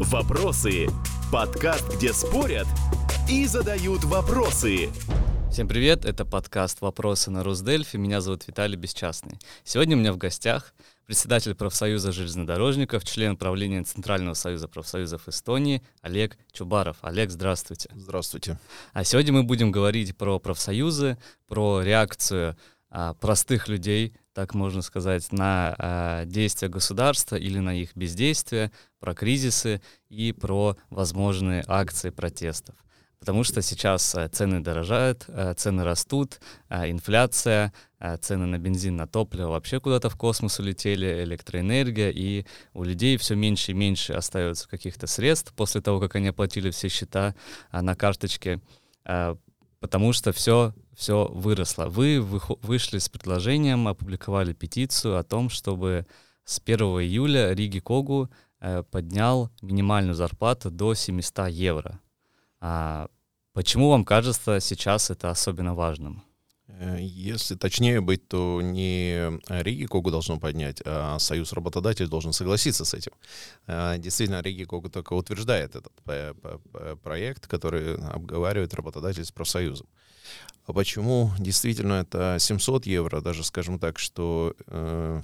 Вопросы. Подкаст, где спорят и задают вопросы. Всем привет, это подкаст «Вопросы на Русдельфи». Меня зовут Виталий Бесчастный. Сегодня у меня в гостях председатель профсоюза железнодорожников, член правления Центрального союза профсоюзов Эстонии Олег Чубаров. Олег, здравствуйте. Здравствуйте. А сегодня мы будем говорить про профсоюзы, про реакцию а, простых людей, так можно сказать, на а, действия государства или на их бездействие, про кризисы и про возможные акции протестов. Потому что сейчас а, цены дорожают, а, цены растут, а, инфляция, а, цены на бензин, на топливо вообще куда-то в космос улетели, электроэнергия, и у людей все меньше и меньше остается каких-то средств после того, как они оплатили все счета а, на карточке, а, потому что все все выросло. Вы вышли с предложением, опубликовали петицию о том, чтобы с 1 июля Риги Когу э, поднял минимальную зарплату до 700 евро. А почему вам кажется сейчас это особенно важным? Э, если точнее быть, то не Риги Когу должно поднять, а Союз работодателей должен согласиться с этим. Э, действительно, Риги Когу только утверждает этот проект, который обговаривает работодатель с профсоюзом. А почему действительно это 700 евро, даже скажем так, что э,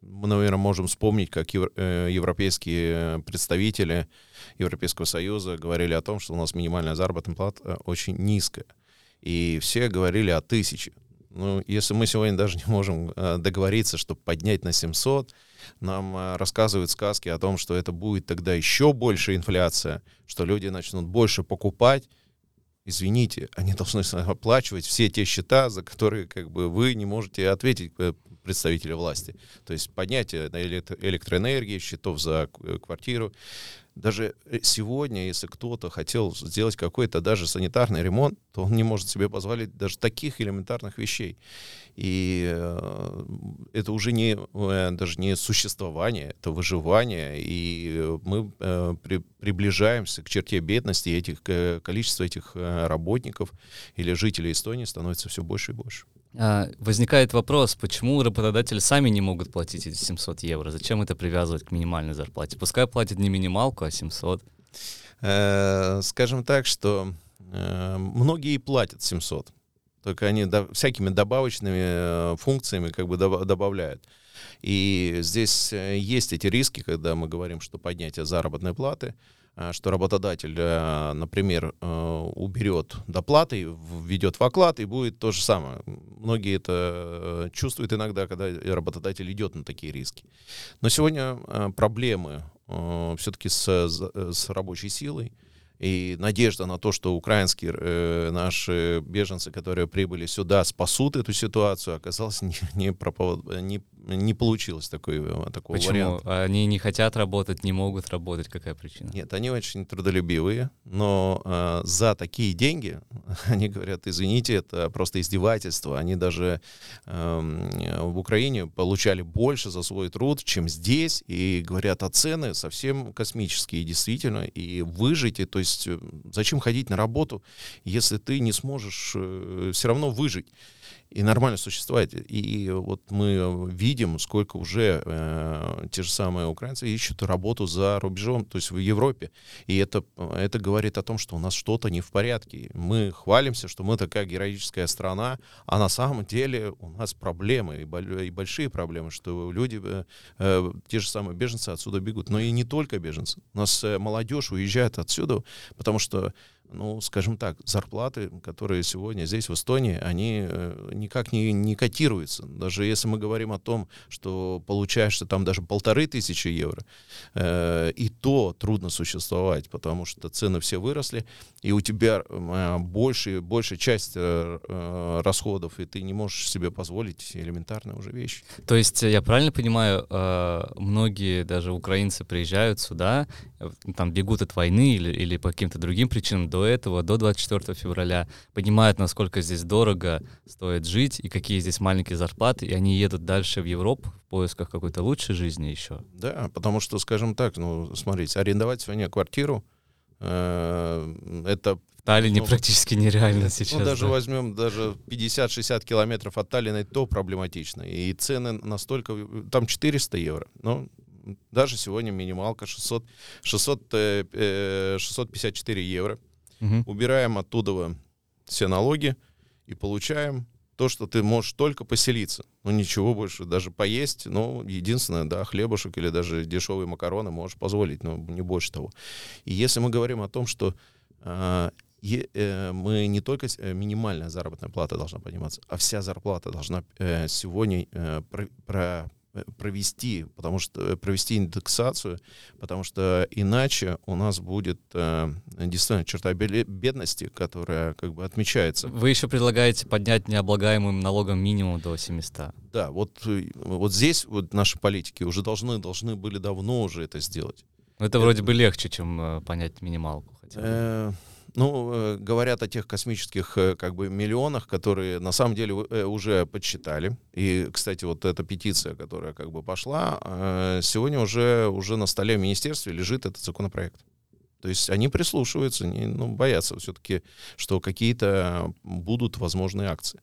мы, наверное, можем вспомнить, как евро, э, европейские представители Европейского Союза говорили о том, что у нас минимальная заработная плата э, очень низкая. И все говорили о тысяче. Ну, если мы сегодня даже не можем э, договориться, чтобы поднять на 700, нам э, рассказывают сказки о том, что это будет тогда еще больше инфляция, что люди начнут больше покупать, извините, они должны оплачивать все те счета, за которые как бы вы не можете ответить э, представителя власти. То есть поднятие электроэнергии, счетов за квартиру. Даже э, сегодня, если кто-то хотел сделать какой-то даже санитарный ремонт, то он не может себе позволить даже таких элементарных вещей. И э, это уже не, э, даже не существование, это выживание. И мы при, приближаемся к черте бедности, и этих, количество этих работников или жителей Эстонии становится все больше и больше. А, возникает вопрос, почему работодатели сами не могут платить эти 700 евро? Зачем это привязывать к минимальной зарплате? Пускай платят не минималку, а 700. Э, скажем так, что э, многие платят 700, только они всякими добавочными э, функциями как бы добавляют. И здесь есть эти риски, когда мы говорим, что поднятие заработной платы — что работодатель, э, например, э, уберет доплаты, введет в оклад, и будет то же самое. Многие это чувствуют иногда, когда работодатель идет на такие риски. Но сегодня проблемы все-таки с, с рабочей силой, и надежда на то, что украинские э, наши беженцы, которые прибыли сюда, спасут эту ситуацию, оказалось не, не, пропов... не, не получилось такой, э, такого Почему? варианта. Они не хотят работать, не могут работать, какая причина? Нет, они очень трудолюбивые, но э, за такие деньги, они говорят, извините, это просто издевательство. Они даже э, в Украине получали больше за свой труд, чем здесь, и говорят, а цены совсем космические, действительно, и выжить, то есть есть э, зачем ходить на работу, если ты не сможешь э, все равно выжить? И нормально существовать. И вот мы видим, сколько уже э, те же самые украинцы ищут работу за рубежом, то есть в Европе. И это, это говорит о том, что у нас что-то не в порядке. Мы хвалимся, что мы такая героическая страна, а на самом деле у нас проблемы, и, и большие проблемы, что люди, э, э, те же самые беженцы отсюда бегут. Но и не только беженцы. У нас э, молодежь уезжает отсюда, потому что ну, скажем так, зарплаты, которые сегодня здесь, в Эстонии, они э, никак не, не котируются. Даже если мы говорим о том, что получаешь ты там даже полторы тысячи евро, э, и то трудно существовать, потому что цены все выросли, и у тебя э, больше, большая часть э, э, расходов, и ты не можешь себе позволить элементарные уже вещи. То есть, я правильно понимаю, э, многие даже украинцы приезжают сюда, э, там бегут от войны или, или по каким-то другим причинам до этого, до 24 февраля, понимают, насколько здесь дорого стоит жить и какие здесь маленькие зарплаты, и они едут дальше в Европу в поисках какой-то лучшей жизни еще. Да, потому что, скажем так, ну, смотрите, арендовать сегодня квартиру, э, это в Таллине ну, практически нереально сейчас. Ну, даже да. возьмем даже 50-60 километров от Таллина, то проблематично. И цены настолько... Там 400 евро. Но Даже сегодня минималка 600, 600, 654 евро. Мгм. Убираем оттуда все налоги и получаем то, что ты можешь только поселиться. Ну, ничего больше, даже поесть, ну, единственное, да, хлебушек или даже дешевые макароны можешь позволить, но не больше того. И если мы говорим о том, что е- э, мы не только э, минимальная заработная плата должна подниматься, а вся зарплата должна э, сегодня э, про- про- э, провести, потому что э, провести индексацию, потому что иначе у нас будет э, действительно черта бедности, которая как бы отмечается. Вы еще предлагаете поднять необлагаемым налогом минимум до 700. Да, вот, э, вот здесь вот наши политики уже должны, должны были давно уже это сделать. Ну, Это вроде бы легче, чем э, понять минималку. хотя бы. Э, ну, э, говорят о тех космических э, как бы миллионах, которые на самом деле э, уже подсчитали. И, кстати, вот эта петиция, которая как бы пошла, сегодня уже, уже на столе в министерстве лежит этот законопроект. То есть они прислушиваются, не, ну, боятся все-таки, что какие-то будут возможные акции.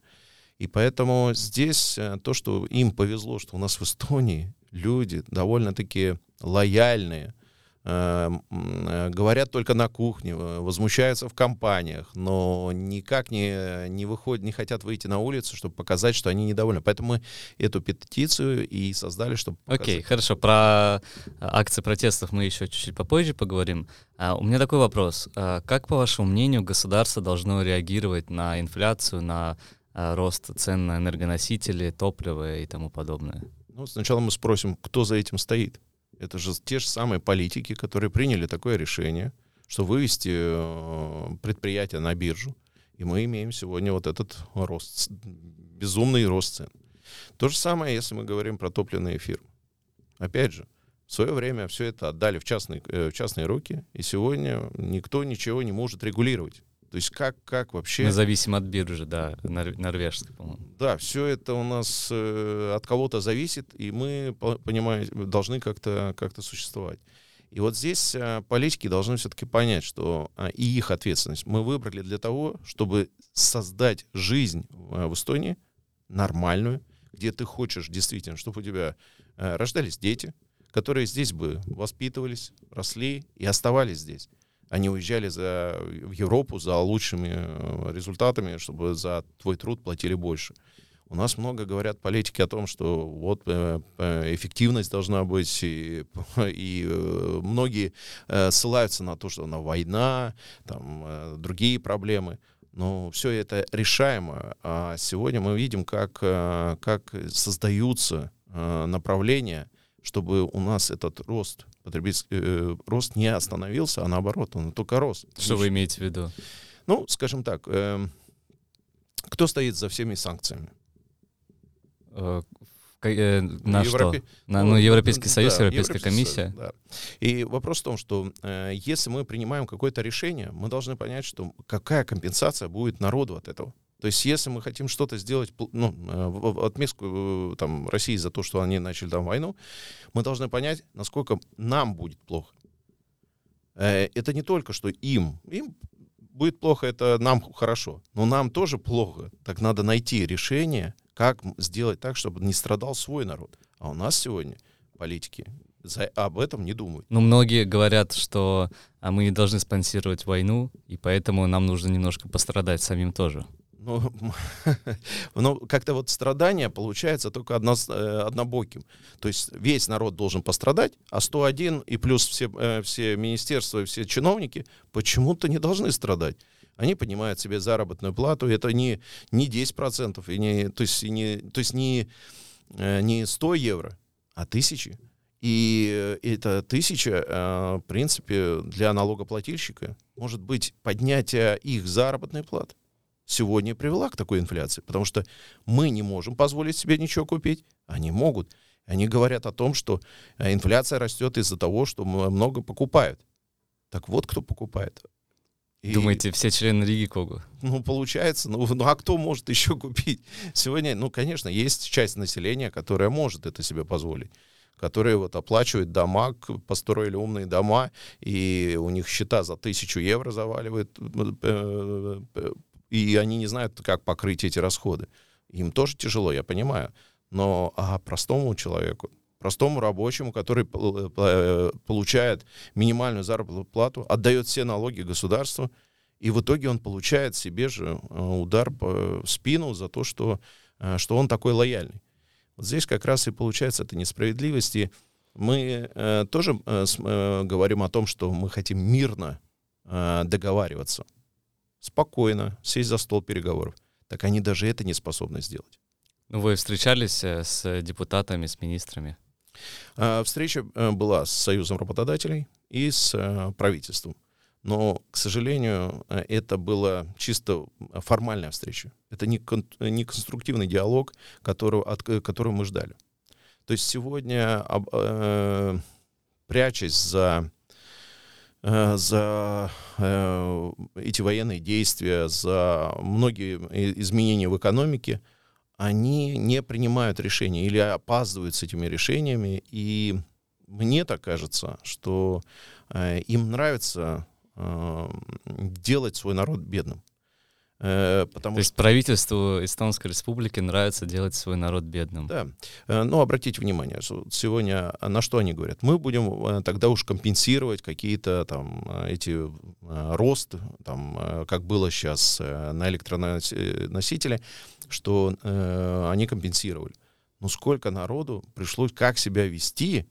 И поэтому здесь то, что им повезло, что у нас в Эстонии люди довольно-таки лояльные, говорят только на кухне, э, возмущаются в компаниях, но никак не, не выходят, не хотят выйти на улицу, чтобы показать, что они недовольны. Поэтому мы эту петицию и создали, чтобы показать. Окей, хорошо. Про э, акции протестов мы еще чуть-чуть попозже поговорим. А, у меня такой вопрос. А, как, по вашему мнению, государство должно реагировать на инфляцию, на а, рост цен на энергоносители, топливо и тому подобное? Ну, сначала мы спросим, кто за этим стоит. Это же те же самые политики, которые приняли такое решение, что вывести э, предприятие на биржу. И мы имеем сегодня вот этот рост, безумный рост цен. То же самое, если мы говорим про топливные фирмы. Опять же, в свое время все это отдали в частные, э, в частные руки, и сегодня никто ничего не может регулировать. То есть как, как вообще... Мы зависим от биржи, да, нор- норвежской, по-моему. Да, все это у нас э, от кого-то зависит, и мы, по- понимаем, должны как-то как существовать. И вот здесь э, политики должны все-таки понять, что а, и их ответственность мы выбрали для того, чтобы создать жизнь э, в Эстонии нормальную, где ты хочешь действительно, чтобы у тебя э, рождались дети, которые здесь бы воспитывались, росли и оставались здесь. Они уезжали за, в Европу за лучшими э, результатами, чтобы за твой труд платили больше. У нас много говорят политики о том, что вот э, э, эффективность должна быть, и, и многие ссылаются на то, что на война, там другие проблемы. Но все это решаемо. А сегодня мы видим, как, как создаются направления, чтобы у нас этот рост потребительский э, рост не остановился, а наоборот, он только рос. Что вы имеете в виду? Ну, скажем так, эм, кто стоит за всеми санкциями? Э, э, на Европе- что? На, ну, Европейский да, Союз, Европейская Европейский комиссия. Союз, да. И вопрос в том, что э, если мы принимаем какое-то решение, мы должны понять, что какая компенсация будет народу от этого. То есть, если мы хотим что-то сделать, ну, э, отместку э, там, России за то, что они начали там войну, мы должны понять, насколько нам будет плохо. Э, это не только, что им, им будет плохо, это нам хорошо, но нам тоже плохо. Так надо найти решение, как сделать так, чтобы не страдал свой народ. А у нас сегодня политики за- об этом не думают. Ну, многие говорят, что а, мы не должны спонсировать войну, и поэтому нам нужно немножко пострадать самим тоже. Ну, ну, как-то вот страдание получается только одно, э, однобоким. То есть весь народ должен пострадать, а 101 и плюс все, э, все министерства и все чиновники почему-то не должны страдать. Они поднимают себе заработную плату, это не, не 10%, и не, то есть, и не, то есть не, э, не 100 евро, а тысячи. И э, эта тысяча, э, в принципе, для налогоплательщика может быть поднятие их заработной платы сегодня привела к такой инфляции, потому что мы не можем позволить себе ничего купить, они могут. Они говорят о том, что э, инфляция растет из-за того, что много покупают. Так вот, кто покупает. И, Думаете, все члены Риги Когу? Ну, получается, ну, ну, а кто может еще купить? Сегодня, ну, конечно, есть часть населения, которая может это себе позволить которые вот оплачивают дома, построили умные дома, и у них счета за тысячу евро заваливают, и они не знают, как покрыть эти расходы. Им тоже тяжело, я понимаю. Но а простому человеку, простому рабочему, который получает минимальную заработную плату, отдает все налоги государству, и в итоге он получает себе же удар в спину за то, что, что он такой лояльный. Вот здесь как раз и получается эта несправедливость, и мы э, тоже э, э, говорим о том, что мы хотим мирно э, договариваться, спокойно сесть за стол переговоров. Так они даже это не способны сделать. Ну, вы встречались э, с депутатами, с министрами? Э, встреча э, была с Союзом работодателей и с э, правительством. Но, к сожалению, это была чисто формальная встреча. Это не, кон, не конструктивный диалог, которого, от, которого мы ждали. То есть сегодня, э, прячась за, за э, эти военные действия, за многие изменения в экономике, они не принимают решения или опаздывают с этими решениями. И мне так кажется, что э, им нравится э, делать свой народ бедным. Э, потому То есть правительству Эстонской Республики нравится делать свой народ бедным. Да. Но обратите внимание, что сегодня на что они говорят? Мы будем э, тогда уж компенсировать какие-то там эти рост, там, как было сейчас на электроносителе, что они компенсировали. Но сколько народу пришлось, как себя вести,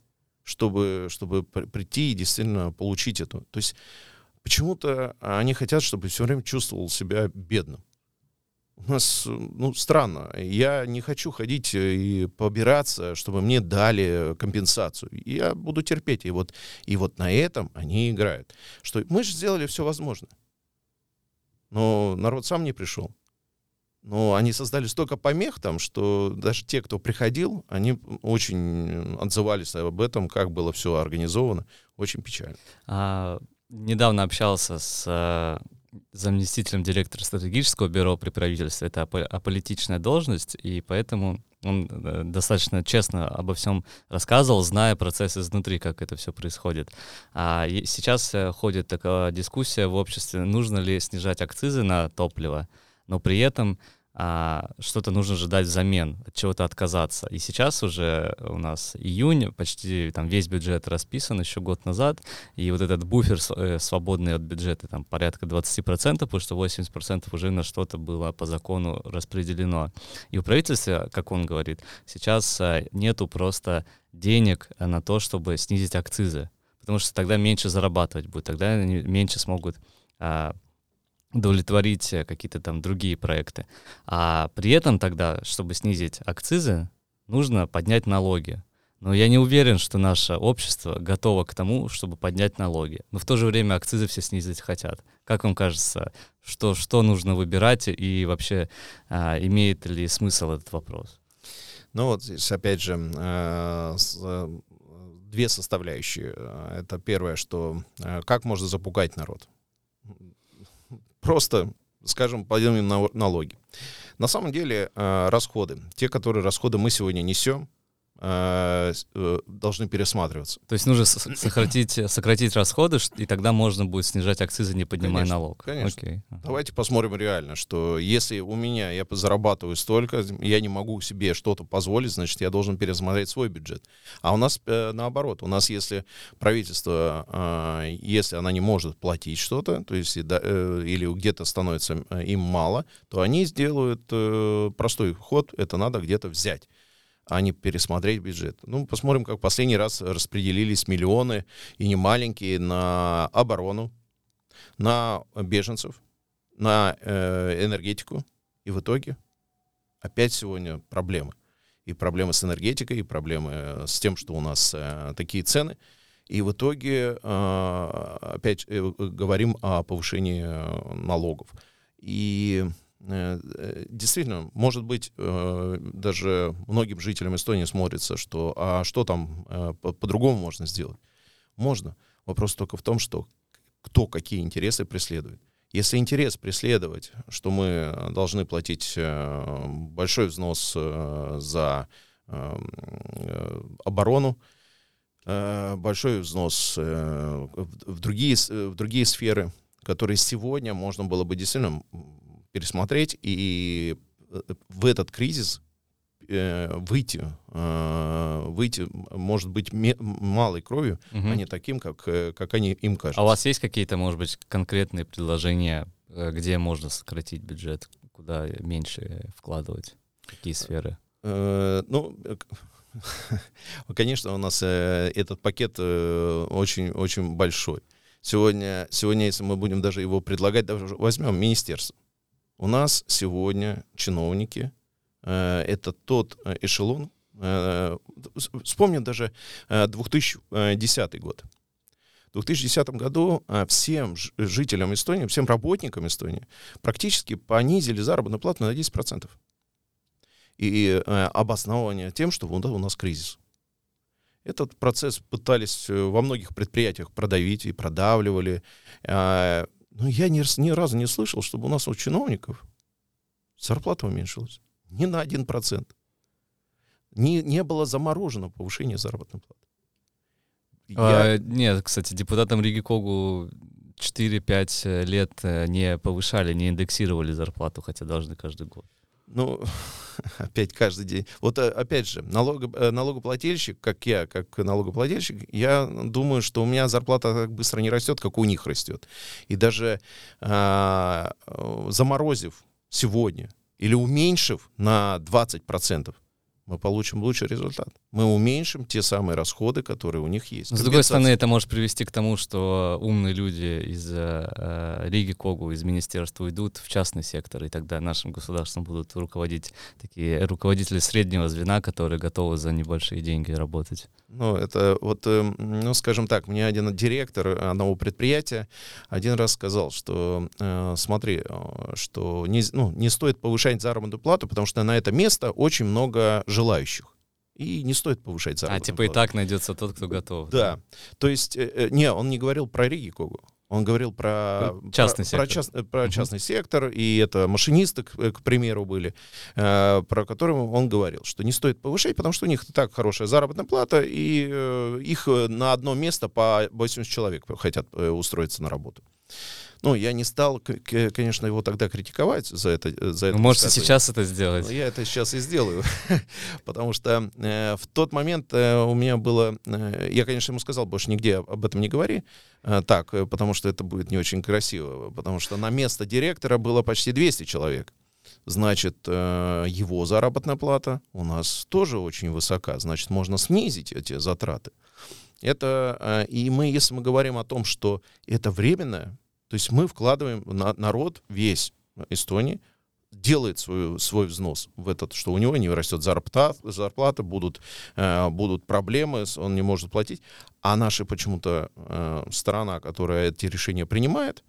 чтобы, чтобы прийти и действительно получить это. То есть Почему-то они хотят, чтобы все время чувствовал себя бедным. У нас, ну, странно. Я не хочу ходить и побираться, чтобы мне дали компенсацию. Я буду терпеть. И вот, и вот на этом они играют. Что мы же сделали все возможное. Но народ сам не пришел. Но они создали столько помех там, что даже те, кто приходил, они очень отзывались об этом, как было все организовано. Очень печально. А недавно общался с э, заместителем директора стратегического бюро при правительстве. Это аполитичная должность, и поэтому он э, достаточно честно обо всем рассказывал, зная процесс изнутри, как это все происходит. А сейчас э, ходит такая дискуссия в обществе, нужно ли снижать акцизы на топливо, но при этом а, что-то нужно же дать взамен, от чего-то отказаться. И сейчас уже у нас июнь, почти там весь бюджет расписан еще год назад, и вот этот буфер э, свободный от бюджета там порядка 20%, потому что 80% уже на что-то было по закону распределено. И у правительства, как он говорит, сейчас э, нету просто денег на то, чтобы снизить акцизы, потому что тогда меньше зарабатывать будет, тогда меньше смогут а, удовлетворить э, какие-то там другие проекты. А при этом тогда, чтобы снизить акцизы, нужно поднять налоги. Но я не уверен, что наше общество готово к тому, чтобы поднять налоги. Но в то же время акцизы все снизить хотят. Как вам кажется, что, что нужно выбирать и вообще а, имеет ли смысл этот вопрос? Ну вот здесь опять же э, две составляющие. Это первое, что э, как можно запугать народ просто, скажем, поднимем налоги. На самом деле э, расходы, те, которые расходы мы сегодня несем, должны пересматриваться. То есть нужно сократить, сократить расходы, и тогда можно будет снижать акцизы, не поднимая конечно, налог. Конечно. Окей. Давайте посмотрим реально, что если у меня я зарабатываю столько, я не могу себе что-то позволить, значит, я должен пересмотреть свой бюджет. А у нас э, наоборот. У нас, если правительство, э, если она не может платить что-то, то есть э, или где-то становится э, им мало, то они сделают э, простой ход, это надо где-то взять а не пересмотреть бюджет. Ну, посмотрим, как последний раз распределились миллионы, и не маленькие, на оборону, на беженцев, на э, энергетику. И в итоге опять сегодня проблемы. И проблемы с энергетикой, и проблемы с тем, что у нас э, такие цены. И в итоге э, опять э, говорим о повышении э, налогов. И Э, э, действительно, может быть, э, даже многим жителям Эстонии смотрится, что а что там по-другому можно сделать? Можно. Вопрос только в том, что кто какие интересы преследует. Если интерес преследовать, что мы должны платить большой взнос за оборону, большой взнос в другие, в другие сферы, которые сегодня можно было бы действительно пересмотреть и э, в этот кризис э, выйти, э, выйти, может быть, малой кровью, Мгм. а не таким, как, как они им кажутся. А у вас есть какие-то, может быть, конкретные предложения, где можно сократить бюджет, куда меньше вкладывать, какие сферы? Ну, конечно, у нас этот пакет очень-очень большой. Сегодня, сегодня, если мы будем даже его предлагать, даже возьмем министерство. У нас сегодня чиновники, э, это тот э, эшелон, э, вспомним даже э, 2010 год. В 2010 году э, всем жителям Эстонии, всем работникам Эстонии практически понизили заработную плату на 10% и э, обосновывание тем, что у нас кризис. Этот процесс пытались э, во многих предприятиях продавить и продавливали. А, Но я ни, ни разу не слышал, чтобы у нас у чиновников зарплата уменьшилась. Ни на один процент. Не, не было заморожено повышение заработной платы. Я- А, нет, кстати, депутатам Риги Когу 4-5 лет э, не повышали, не индексировали зарплату, хотя должны каждый год. Ну, опять каждый день. Вот э, опять же, налого, э, налогоплательщик, как я, как налогоплательщик, я думаю, что у меня зарплата так быстро не растет, как у них растет. И даже а, э, заморозив сегодня или уменьшив на 20%, мы получим лучший результат. Мы уменьшим те самые расходы, которые у них есть. С другой стороны, это может привести к тому, что умные люди из э, э, Риги Когу, из министерства уйдут в частный сектор, и тогда нашим государством будут руководить такие руководители среднего звена, которые готовы за небольшие деньги работать. Ну, это вот, э, ну, скажем так, мне один директор одного предприятия один раз сказал, что э, смотри, э, что не, ну, не стоит повышать заработную плату, потому что на это место очень много желающих. И не стоит повышать А заработную типа и плату. так найдется тот, кто готов. Да. То есть, э, э, не, он не говорил про Риги Когу. Он говорил про Про частный про, про сектор. част- э, про частный сектор, и это машинисты, к, э, к примеру, были, э, про которые он говорил, что не стоит повышать, потому что у них и так хорошая заработная плата, и э, их на одно место по 80 человек хотят э, устроиться на работу. Ну, я не стал, конечно, его тогда критиковать за это. э, За это можете высказывание. сейчас это сделать. Ну, Я это сейчас и сделаю, потому что э, в тот момент э, у меня было, э, я, конечно, ему сказал, больше нигде об этом не говори, э, так, э, потому что это будет не очень красиво, потому что на место директора было почти 200 человек. Значит, э, его заработная плата у нас тоже очень высока, значит, можно снизить эти затраты. Это, э, и мы, если мы говорим о том, что это временное, то есть мы вкладываем, на, народ весь Эстонии делает свой, свой взнос в этот, что у него не растет зарплата, зарплата будут, э, будут проблемы, он не может платить, а наша почему-то э, сторона, которая эти решения принимает,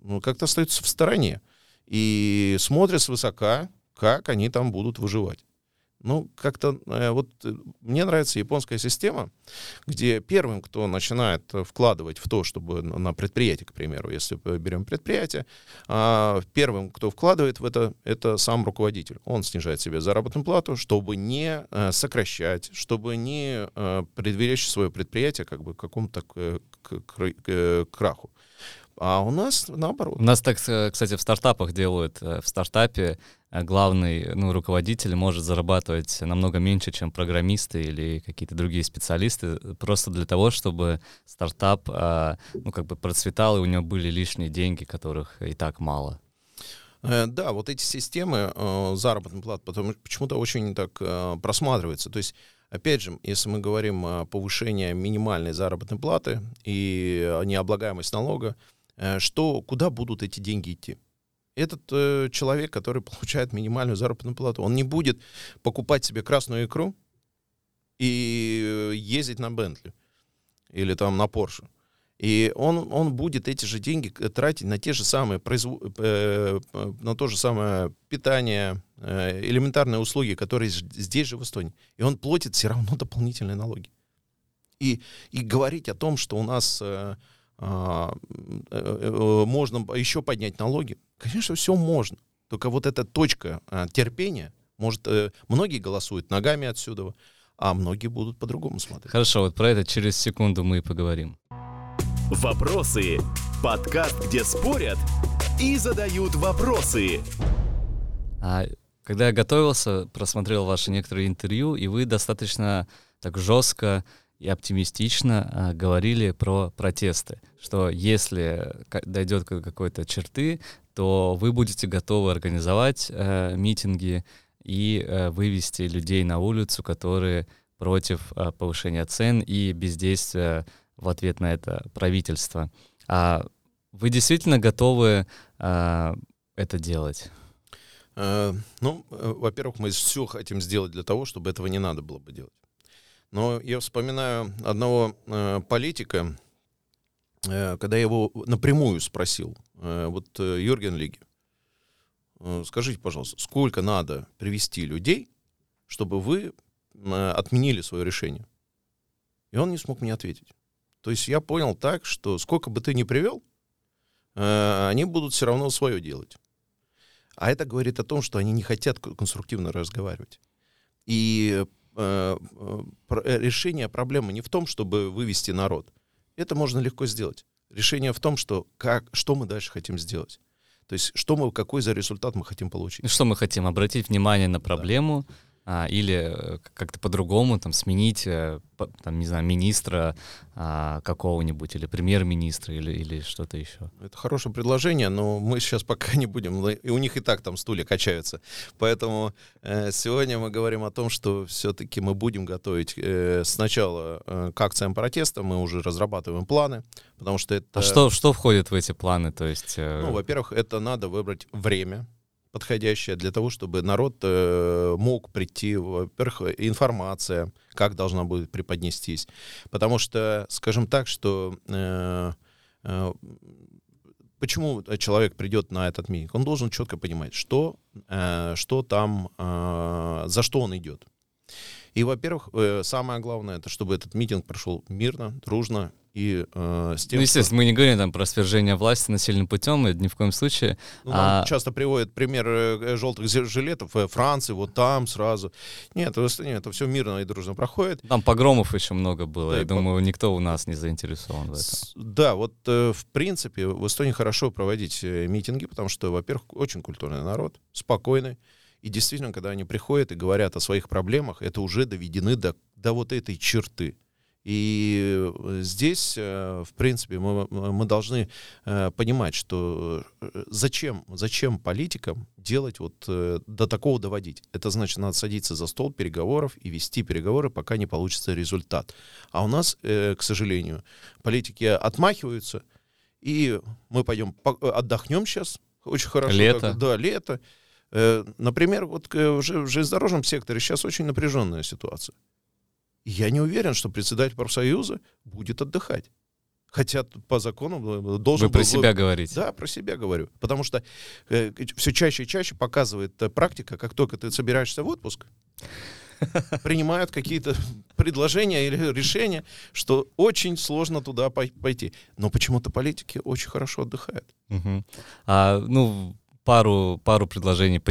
ну, как-то остается в стороне и смотрит свысока, как они там будут выживать. Ну, как-то э, вот э, мне нравится японская система, где первым, кто начинает э, вкладывать в то, чтобы на предприятие, к примеру, если берем предприятие, а, первым, кто вкладывает в это, это сам руководитель. Он снижает себе заработную плату, чтобы не сокращать, чтобы не э, предвелечь свое предприятие как бы к какому-то краху. А у нас наоборот. У нас так, кстати, в стартапах делают. В стартапе главный ну, руководитель может зарабатывать намного меньше, чем программисты или какие-то другие специалисты, э, просто для того, чтобы стартап а, ну, как бы процветал, и у него были лишние деньги, которых и так мало. Э, Да, вот эти системы э, заработной платы потому, почему-то очень так просматриваются. То есть, опять же, если мы говорим о повышении минимальной заработной платы и необлагаемость налога, что, куда будут эти деньги идти? Этот э, человек, который получает минимальную заработную плату, он не будет покупать себе красную икру и э, ездить на Бентли или там на Порше. И он, он будет эти же деньги к- тратить на те же самые произво- э, э, на то же самое питание, э, элементарные услуги, которые здесь же в Эстонии. И он платит все равно дополнительные налоги. И, и говорить о том, что у нас э, э, э, можно еще поднять налоги, конечно, все можно. Только вот эта точка а, терпения, может, э, многие голосуют ногами отсюда, а многие будут по-другому смотреть. Хорошо, вот про это через секунду мы и поговорим. Вопросы. Подкаст, где спорят и задают вопросы. А когда я готовился, просмотрел ваши некоторые интервью, и вы достаточно так жестко и оптимистично а, говорили про протесты, что если дойдет к какой-то черты, то вы будете готовы организовать э, митинги и э, вывести людей на улицу, которые против э, повышения цен и бездействия в ответ на это правительства. А вы действительно готовы э, это делать? Ну, во-первых, мы все хотим сделать для того, чтобы этого не надо было бы делать. Но я вспоминаю одного э, политика, э, когда я его напрямую спросил, э, вот э, Юрген Лиги, э, скажите, пожалуйста, сколько надо привести людей, чтобы вы э, отменили свое решение? И он не смог мне ответить. То есть я понял так, что сколько бы ты ни привел, э, они будут все равно свое делать. А это говорит о том, что они не хотят конструктивно разговаривать. И решение проблемы не в том, чтобы вывести народ. Это можно легко сделать. Решение в том, что, как, что мы дальше хотим сделать. То есть, что мы, какой за результат мы хотим получить. Что мы хотим? Обратить внимание на проблему, да а, или э, как-то по-другому там сменить, э, там, не знаю, министра а, какого-нибудь или премьер-министра или, или что-то еще. Это хорошее предложение, но мы сейчас пока не будем, и у них и так там стулья качаются. Поэтому э, сегодня мы говорим о том, что все-таки мы будем готовить э, сначала э, к акциям протеста, мы уже разрабатываем планы, потому что это... А что, что входит в эти планы? То есть, э... Ну, во-первых, это надо выбрать время, подходящая для того, чтобы народ э, мог прийти, во-первых, информация, как должна будет преподнестись. Потому что, скажем так, что э, э, почему человек придет на этот митинг? Он должен четко понимать, что, э, что там, э, за что он идет. И, во-первых, э, самое главное, это чтобы этот митинг прошел мирно, дружно и э, с тем, ну, естественно, что... мы не говорим там про свержение власти насильным путем, это ни в коем случае. Ну, а... часто приводят пример э, желтых жилетов э, Франции, вот там сразу. Нет, в Эстонии это все мирно и дружно проходит. Там погромов еще много было. Да, Я думаю, по... никто у нас не заинтересован в этом. Да, вот э, в принципе в Эстонии хорошо проводить э, митинги, потому что, во-первых, очень культурный народ, спокойный. И действительно, когда они приходят и говорят о своих проблемах, это уже доведены до, до вот этой черты. И э, здесь, э, в принципе, мы, мы должны э, понимать, что зачем, зачем политикам делать вот до такого доводить. Это значит, надо садиться за стол переговоров и вести переговоры, пока не получится результат. А у нас, к сожалению, политики отмахиваются, и мы пойдем отдохнем сейчас, очень хорошо. Лето. Да, лето. Например, вот в железнодорожном секторе сейчас очень напряженная ситуация я не уверен, что председатель профсоюза будет отдыхать. Хотя по закону э, должен... Вы про был... себя говорите. Да, про себя говорю. Потому что э, все чаще и чаще показывает э, практика, как только ты собираешься в отпуск, принимают какие-то предложения или решения, что очень сложно туда пойти. Но почему-то политики очень хорошо отдыхают. Угу. А, ну, пару, пару предложений,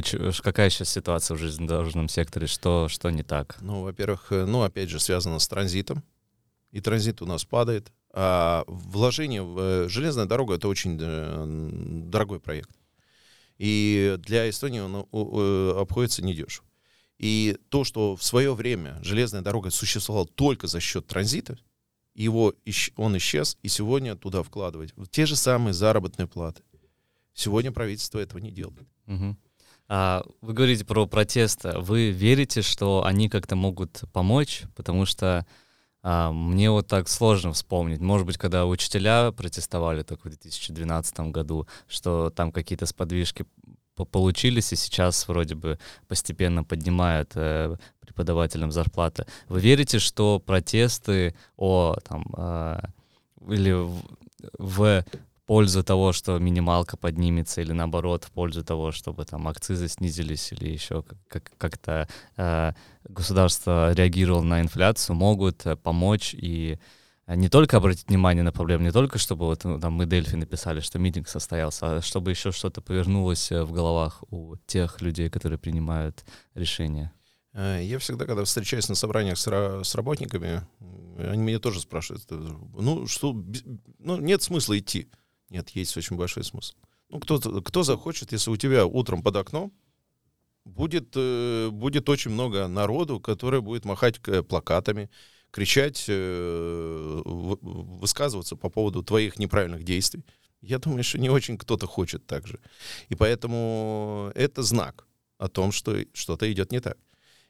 какая сейчас ситуация в железнодорожном секторе, что, что не так? Ну, во-первых, э, ну, опять же, связано с транзитом. И транзит у нас падает. А вложение в э, железная дорога — это очень э, дорогой проект. И для Эстонии он обходится недешево. И то, что в свое время железная дорога существовала только за счет транзита, его, он исчез, и сегодня туда вкладывать те же самые заработные платы, Сегодня правительство этого не делает. Угу. А, вы говорите про протесты. Вы верите, что они как-то могут помочь? Потому что а, мне вот так сложно вспомнить. Может быть, когда учителя протестовали только в 2012 году, что там какие-то сподвижки получились, и сейчас вроде бы постепенно поднимают э, преподавателям зарплаты. Вы верите, что протесты о там э, или в, в пользу того, что минималка поднимется, или наоборот, в пользу того, чтобы там акцизы снизились, или еще как- как-то э, государство реагировало на инфляцию, могут э, помочь и э, не только обратить внимание на проблему, не только чтобы вот ну, там мы Дельфи написали, что митинг состоялся, а чтобы еще что-то повернулось э, в головах у тех людей, которые принимают решения. Я всегда, когда встречаюсь на собраниях с, с работниками, они меня тоже спрашивают, ну что, ну нет смысла идти. Нет, есть очень большой смысл. Ну, кто, кто захочет, если у тебя утром под окном будет, э, будет очень много народу, который будет махать плакатами, кричать, э, высказываться по поводу твоих неправильных действий. Я думаю, что не очень кто-то хочет так же. И поэтому это знак о том, что что-то идет не так.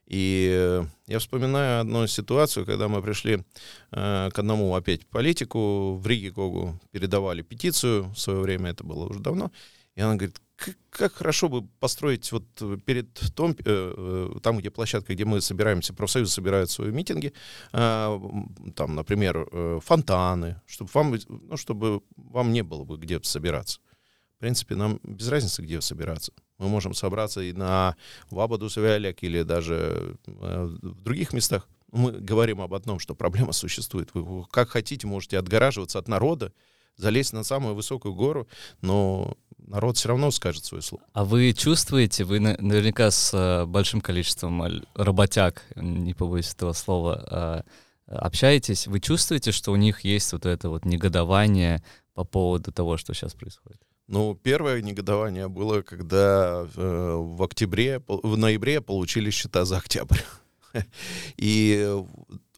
И я вспоминаю одну ситуацию, когда мы пришли э, к одному опять политику в Риге Когу, передавали петицию в свое время, это было уже давно, и она говорит, как хорошо бы построить вот перед том, э, э, там, где площадка, где мы собираемся, профсоюзы собирают свои митинги, э, там, например, э, фонтаны, чтобы вам, ну, чтобы вам не было бы где собираться. В принципе, нам без разницы, где собираться. Мы можем собраться и на Вабаду Савиаляк или даже э, в других местах. Мы говорим об одном, что проблема существует. Вы как хотите можете отгораживаться от народа, залезть на самую высокую гору, но народ все равно скажет свое слово. А вы чувствуете, вы наверняка с э, большим количеством работяг, не побоюсь этого слова, э, общаетесь, вы чувствуете, что у них есть вот это вот негодование по поводу того, что сейчас происходит? Ну, первое негодование было, когда э, в октябре, в ноябре получили счета за октябрь. И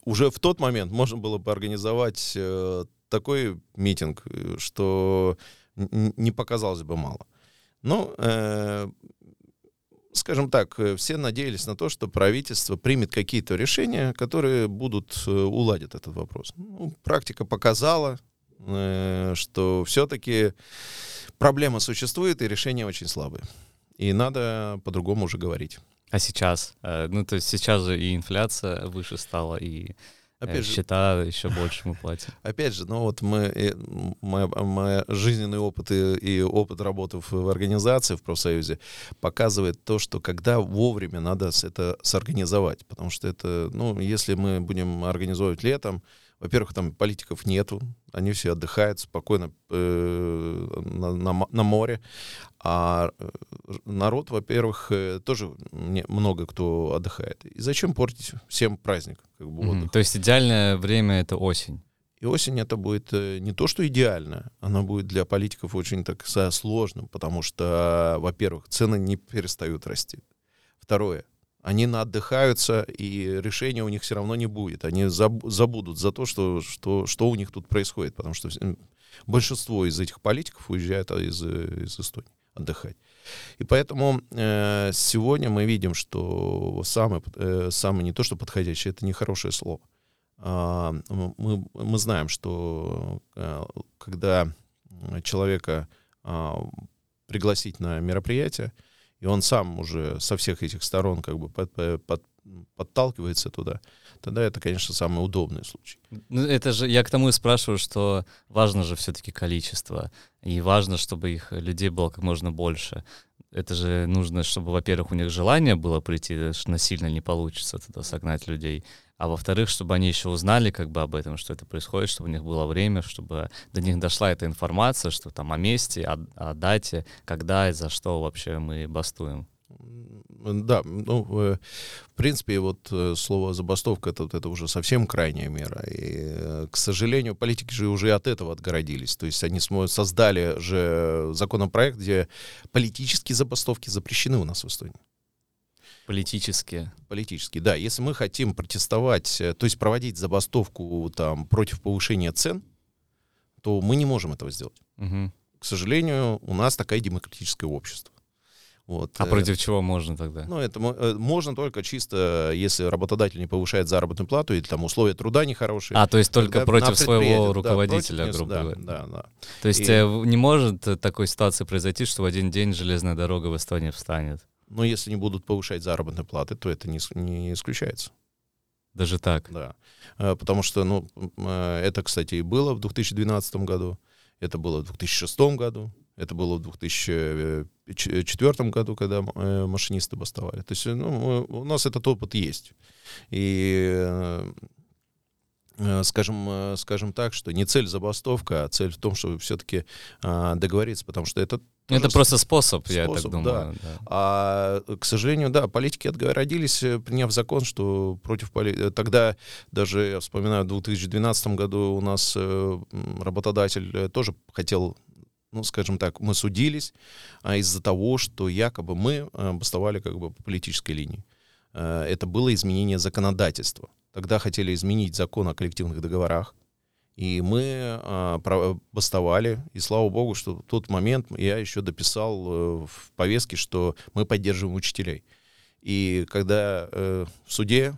уже в тот момент можно было бы организовать э, такой митинг, что не показалось бы мало. Но, э, скажем так, все надеялись на то, что правительство примет какие-то решения, которые будут э, уладить этот вопрос. Ну, практика показала, э, что все-таки проблема существует, и решения очень слабые. И надо по-другому уже говорить. А сейчас? Э, ну, то есть сейчас же и инфляция выше стала, и Опять же, счета еще больше мы платим. Опять же, ну вот мы, мой, мой жизненный опыт и, и опыт работы в, в организации, в профсоюзе показывает то, что когда вовремя надо это сорганизовать. Потому что это, ну, если мы будем организовывать летом, во-первых, там политиков нету, они все отдыхают спокойно э, на, на, на море. А э, народ, во-первых, э, тоже не, много кто отдыхает. И зачем портить всем праздник? Как бы, mm-hmm. То есть идеальное время — это осень? И осень это будет э, не то, что идеально, она будет для политиков очень так сложным, потому что, во-первых, цены не перестают расти. Второе, они наотдыхаются, и решения у них все равно не будет. Они забудут за то, что, что, что у них тут происходит, потому что большинство из этих политиков уезжает из, из Эстонии отдыхать. И поэтому э, сегодня мы видим, что самое, э, самое не то, что подходящее, это нехорошее слово. А, мы, мы знаем, что э, когда человека э, пригласить на мероприятие, и он сам уже со всех этих сторон как бы под, под, подталкивается туда, тогда это, конечно, самый удобный случай. Ну, это же, я к тому и спрашиваю, что важно же все-таки количество, и важно, чтобы их людей было как можно больше. Это же нужно, чтобы, во-первых, у них желание было прийти, что насильно не получится туда согнать людей, а во-вторых, чтобы они еще узнали как бы об этом, что это происходит, чтобы у них было время, чтобы до них дошла эта информация, что там о месте, о, о дате, когда и за что вообще мы бастуем. Да, ну, э, в принципе, вот э, слово забастовка это, это уже совсем крайняя мера. И, э, к сожалению, политики же уже от этого отгородились. То есть они создали же законопроект, где политические забастовки запрещены у нас в Эстонии. Политические. Политические, да. Если мы хотим протестовать, э, то есть проводить забастовку там, против повышения цен, то мы не можем этого сделать. Угу. К сожалению, у нас такое демократическое общество. Вот. А против э, чего можно тогда? Ну, это э, можно только чисто, если работодатель не повышает заработную плату или там условия труда нехорошие. А, то есть только против своего руководителя, да, грубо да, говоря. Да, да. То есть И... не может такой ситуации произойти, что в один день железная дорога в Эстонии встанет? Но если не будут повышать заработные платы, то это не, не исключается. Даже так? Да. Э, потому что, ну, э, это, кстати, и было в 2012 году, это было в 2006 году, это было в 2004 году, когда э, машинисты бастовали. То есть ну, у нас этот опыт есть. И скажем, скажем так, что не цель забастовка, а цель в том, чтобы все-таки а, договориться, потому что это это просто способ, способ, я так думаю. Да. Да. А, к сожалению, да, политики отгородились, э, приняв закон, что против. Э, тогда даже, я вспоминаю, в 2012 году у нас э, работодатель тоже хотел ну, скажем так, мы судились а, из-за того, что якобы мы а, бастовали как бы по политической линии. А, это было изменение законодательства. Тогда хотели изменить закон о коллективных договорах, и мы а, бастовали, и слава богу, что в тот момент я еще дописал э, в повестке, что мы поддерживаем учителей. И когда э, в суде,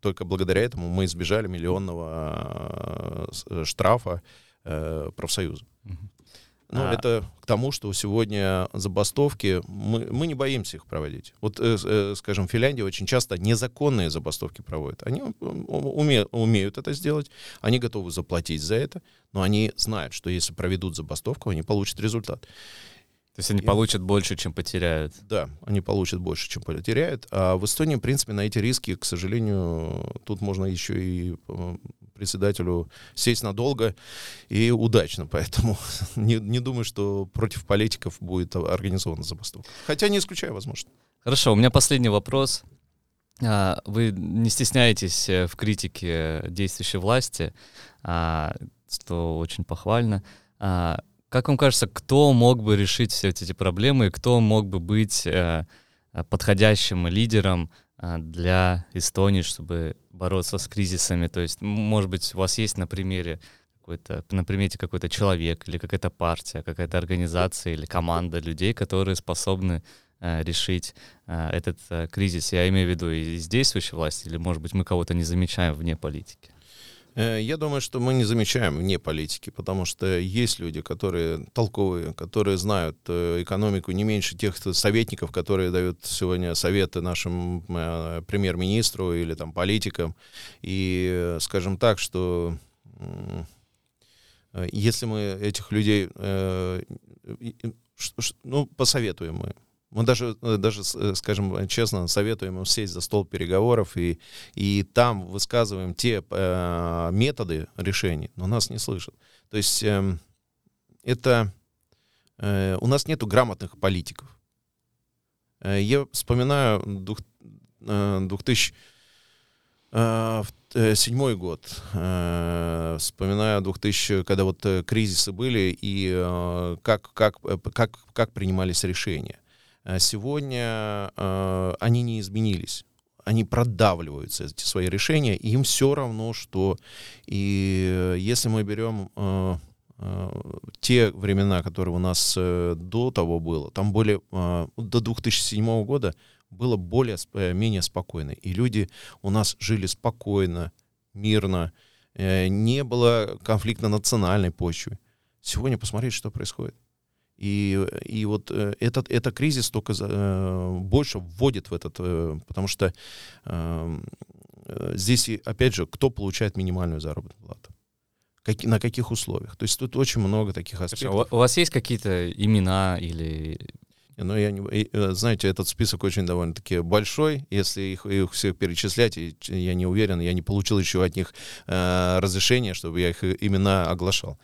только благодаря этому мы избежали миллионного э, штрафа э, профсоюза. Ну, а... это к тому, что сегодня забастовки, мы, мы не боимся их проводить. Вот, э, э, скажем, в Финляндии очень часто незаконные забастовки проводят. Они уме, умеют это сделать, они готовы заплатить за это, но они знают, что если проведут забастовку, они получат результат. То есть они получат больше, чем потеряют. Да, они получат больше, чем потеряют. А в Эстонии, в принципе, на эти риски, к сожалению, тут можно еще и э, председателю сесть надолго и удачно. Поэтому не, не думаю, что против политиков будет организована забастовка. Хотя не исключаю возможно. Хорошо, у меня последний вопрос. А, вы не стесняетесь э, в критике действующей власти, а, что очень похвально. Как вам кажется, кто мог бы решить все эти проблемы, кто мог бы быть э, подходящим лидером э, для Эстонии, чтобы бороться с кризисами? То есть, может быть, у вас есть на примере какой-то, на примете какой-то человек или какая-то партия, какая-то организация или команда людей, которые способны э, решить э, этот э, кризис. Я имею в виду и из действующей власти, или, может быть, мы кого-то не замечаем вне политики. Э, я думаю, что мы не замечаем вне политики, потому что есть люди, которые толковые, которые знают э, экономику не меньше тех советников, которые дают сегодня советы нашим э, премьер-министру или там политикам. И скажем так, что если мы этих людей, ну, посоветуем мы, мы даже, э, даже, э, скажем честно, советуем им сесть за стол переговоров и, и там высказываем те э, методы решений, но нас не слышат. То есть э, это... Э, у нас нету грамотных политиков. Э, я вспоминаю двух, э, 2007 э, год, э, вспоминаю 2000, когда вот кризисы были и э, как, как, как, как принимались решения. А сегодня э, они не изменились. Они продавливаются, эти свои решения, и им все равно, что... И если мы берем э, э, те времена, которые у нас э, до того было, там. Э, до 2007 года было более, э, менее спокойно. И люди у нас жили спокойно, мирно, э, не было конфликта на национальной почве. Сегодня посмотреть, что происходит. И, и вот э, этот, этот кризис только э, больше вводит в этот, э, потому что эм, здесь, опять же, кто получает минимальную заработную плату? Как, на каких условиях? То есть тут очень много таких аспектов. У вас есть какие-то имена или но я не, э, знаете, этот список очень довольно-таки большой. Если их, их всех перечислять, я не уверен, я не получил еще от них э, разрешения, чтобы я их имена оглашал.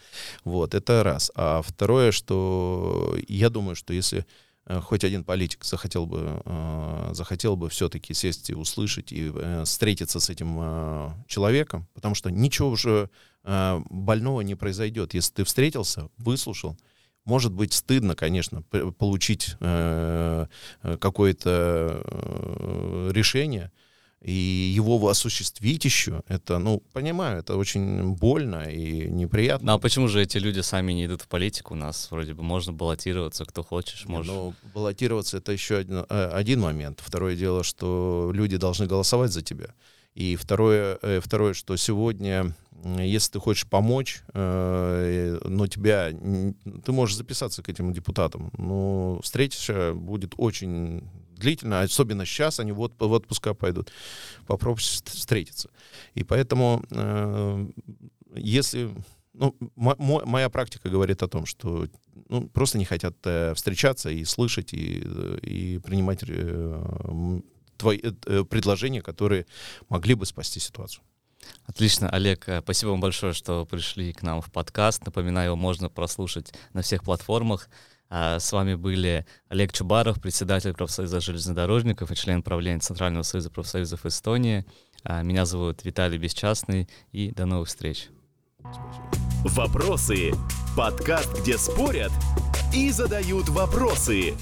Вот, это раз. А второе, что я думаю, что если э, хоть один политик захотел бы, э, захотел бы все-таки сесть и услышать и э, встретиться с этим э, человеком, потому что ничего уже э, больного не произойдет. Если ты встретился, выслушал, может быть стыдно, конечно, получить э, э, какое-то э, решение и его осуществить еще. Это, ну, понимаю, это очень больно и неприятно. Ну а почему же эти люди сами не идут в политику? У нас вроде бы можно баллотироваться, кто хочешь, может. Ну, баллотироваться это еще один, один момент. Второе дело, что люди должны голосовать за тебя. И второе, второе, что сегодня если ты хочешь помочь, э, но тебя, ты можешь записаться к этим депутатам, но встреча будет очень длительно, особенно сейчас они вот в отпуска пойдут, попробуйте встретиться. И поэтому, э, если ну, моя практика говорит о том, что ну, просто не хотят э, встречаться и слышать, и, и принимать твои предложения, которые могли бы спасти ситуацию. Отлично, Олег, э, спасибо вам большое, что пришли к нам в подкаст. Напоминаю, его можно прослушать на всех платформах. А, с вами были Олег Чубаров, председатель профсоюза железнодорожников и член правления Центрального союза профсоюзов Эстонии. А, меня зовут Виталий Бесчастный, и до новых встреч. Вопросы. Подкаст, где спорят и задают вопросы.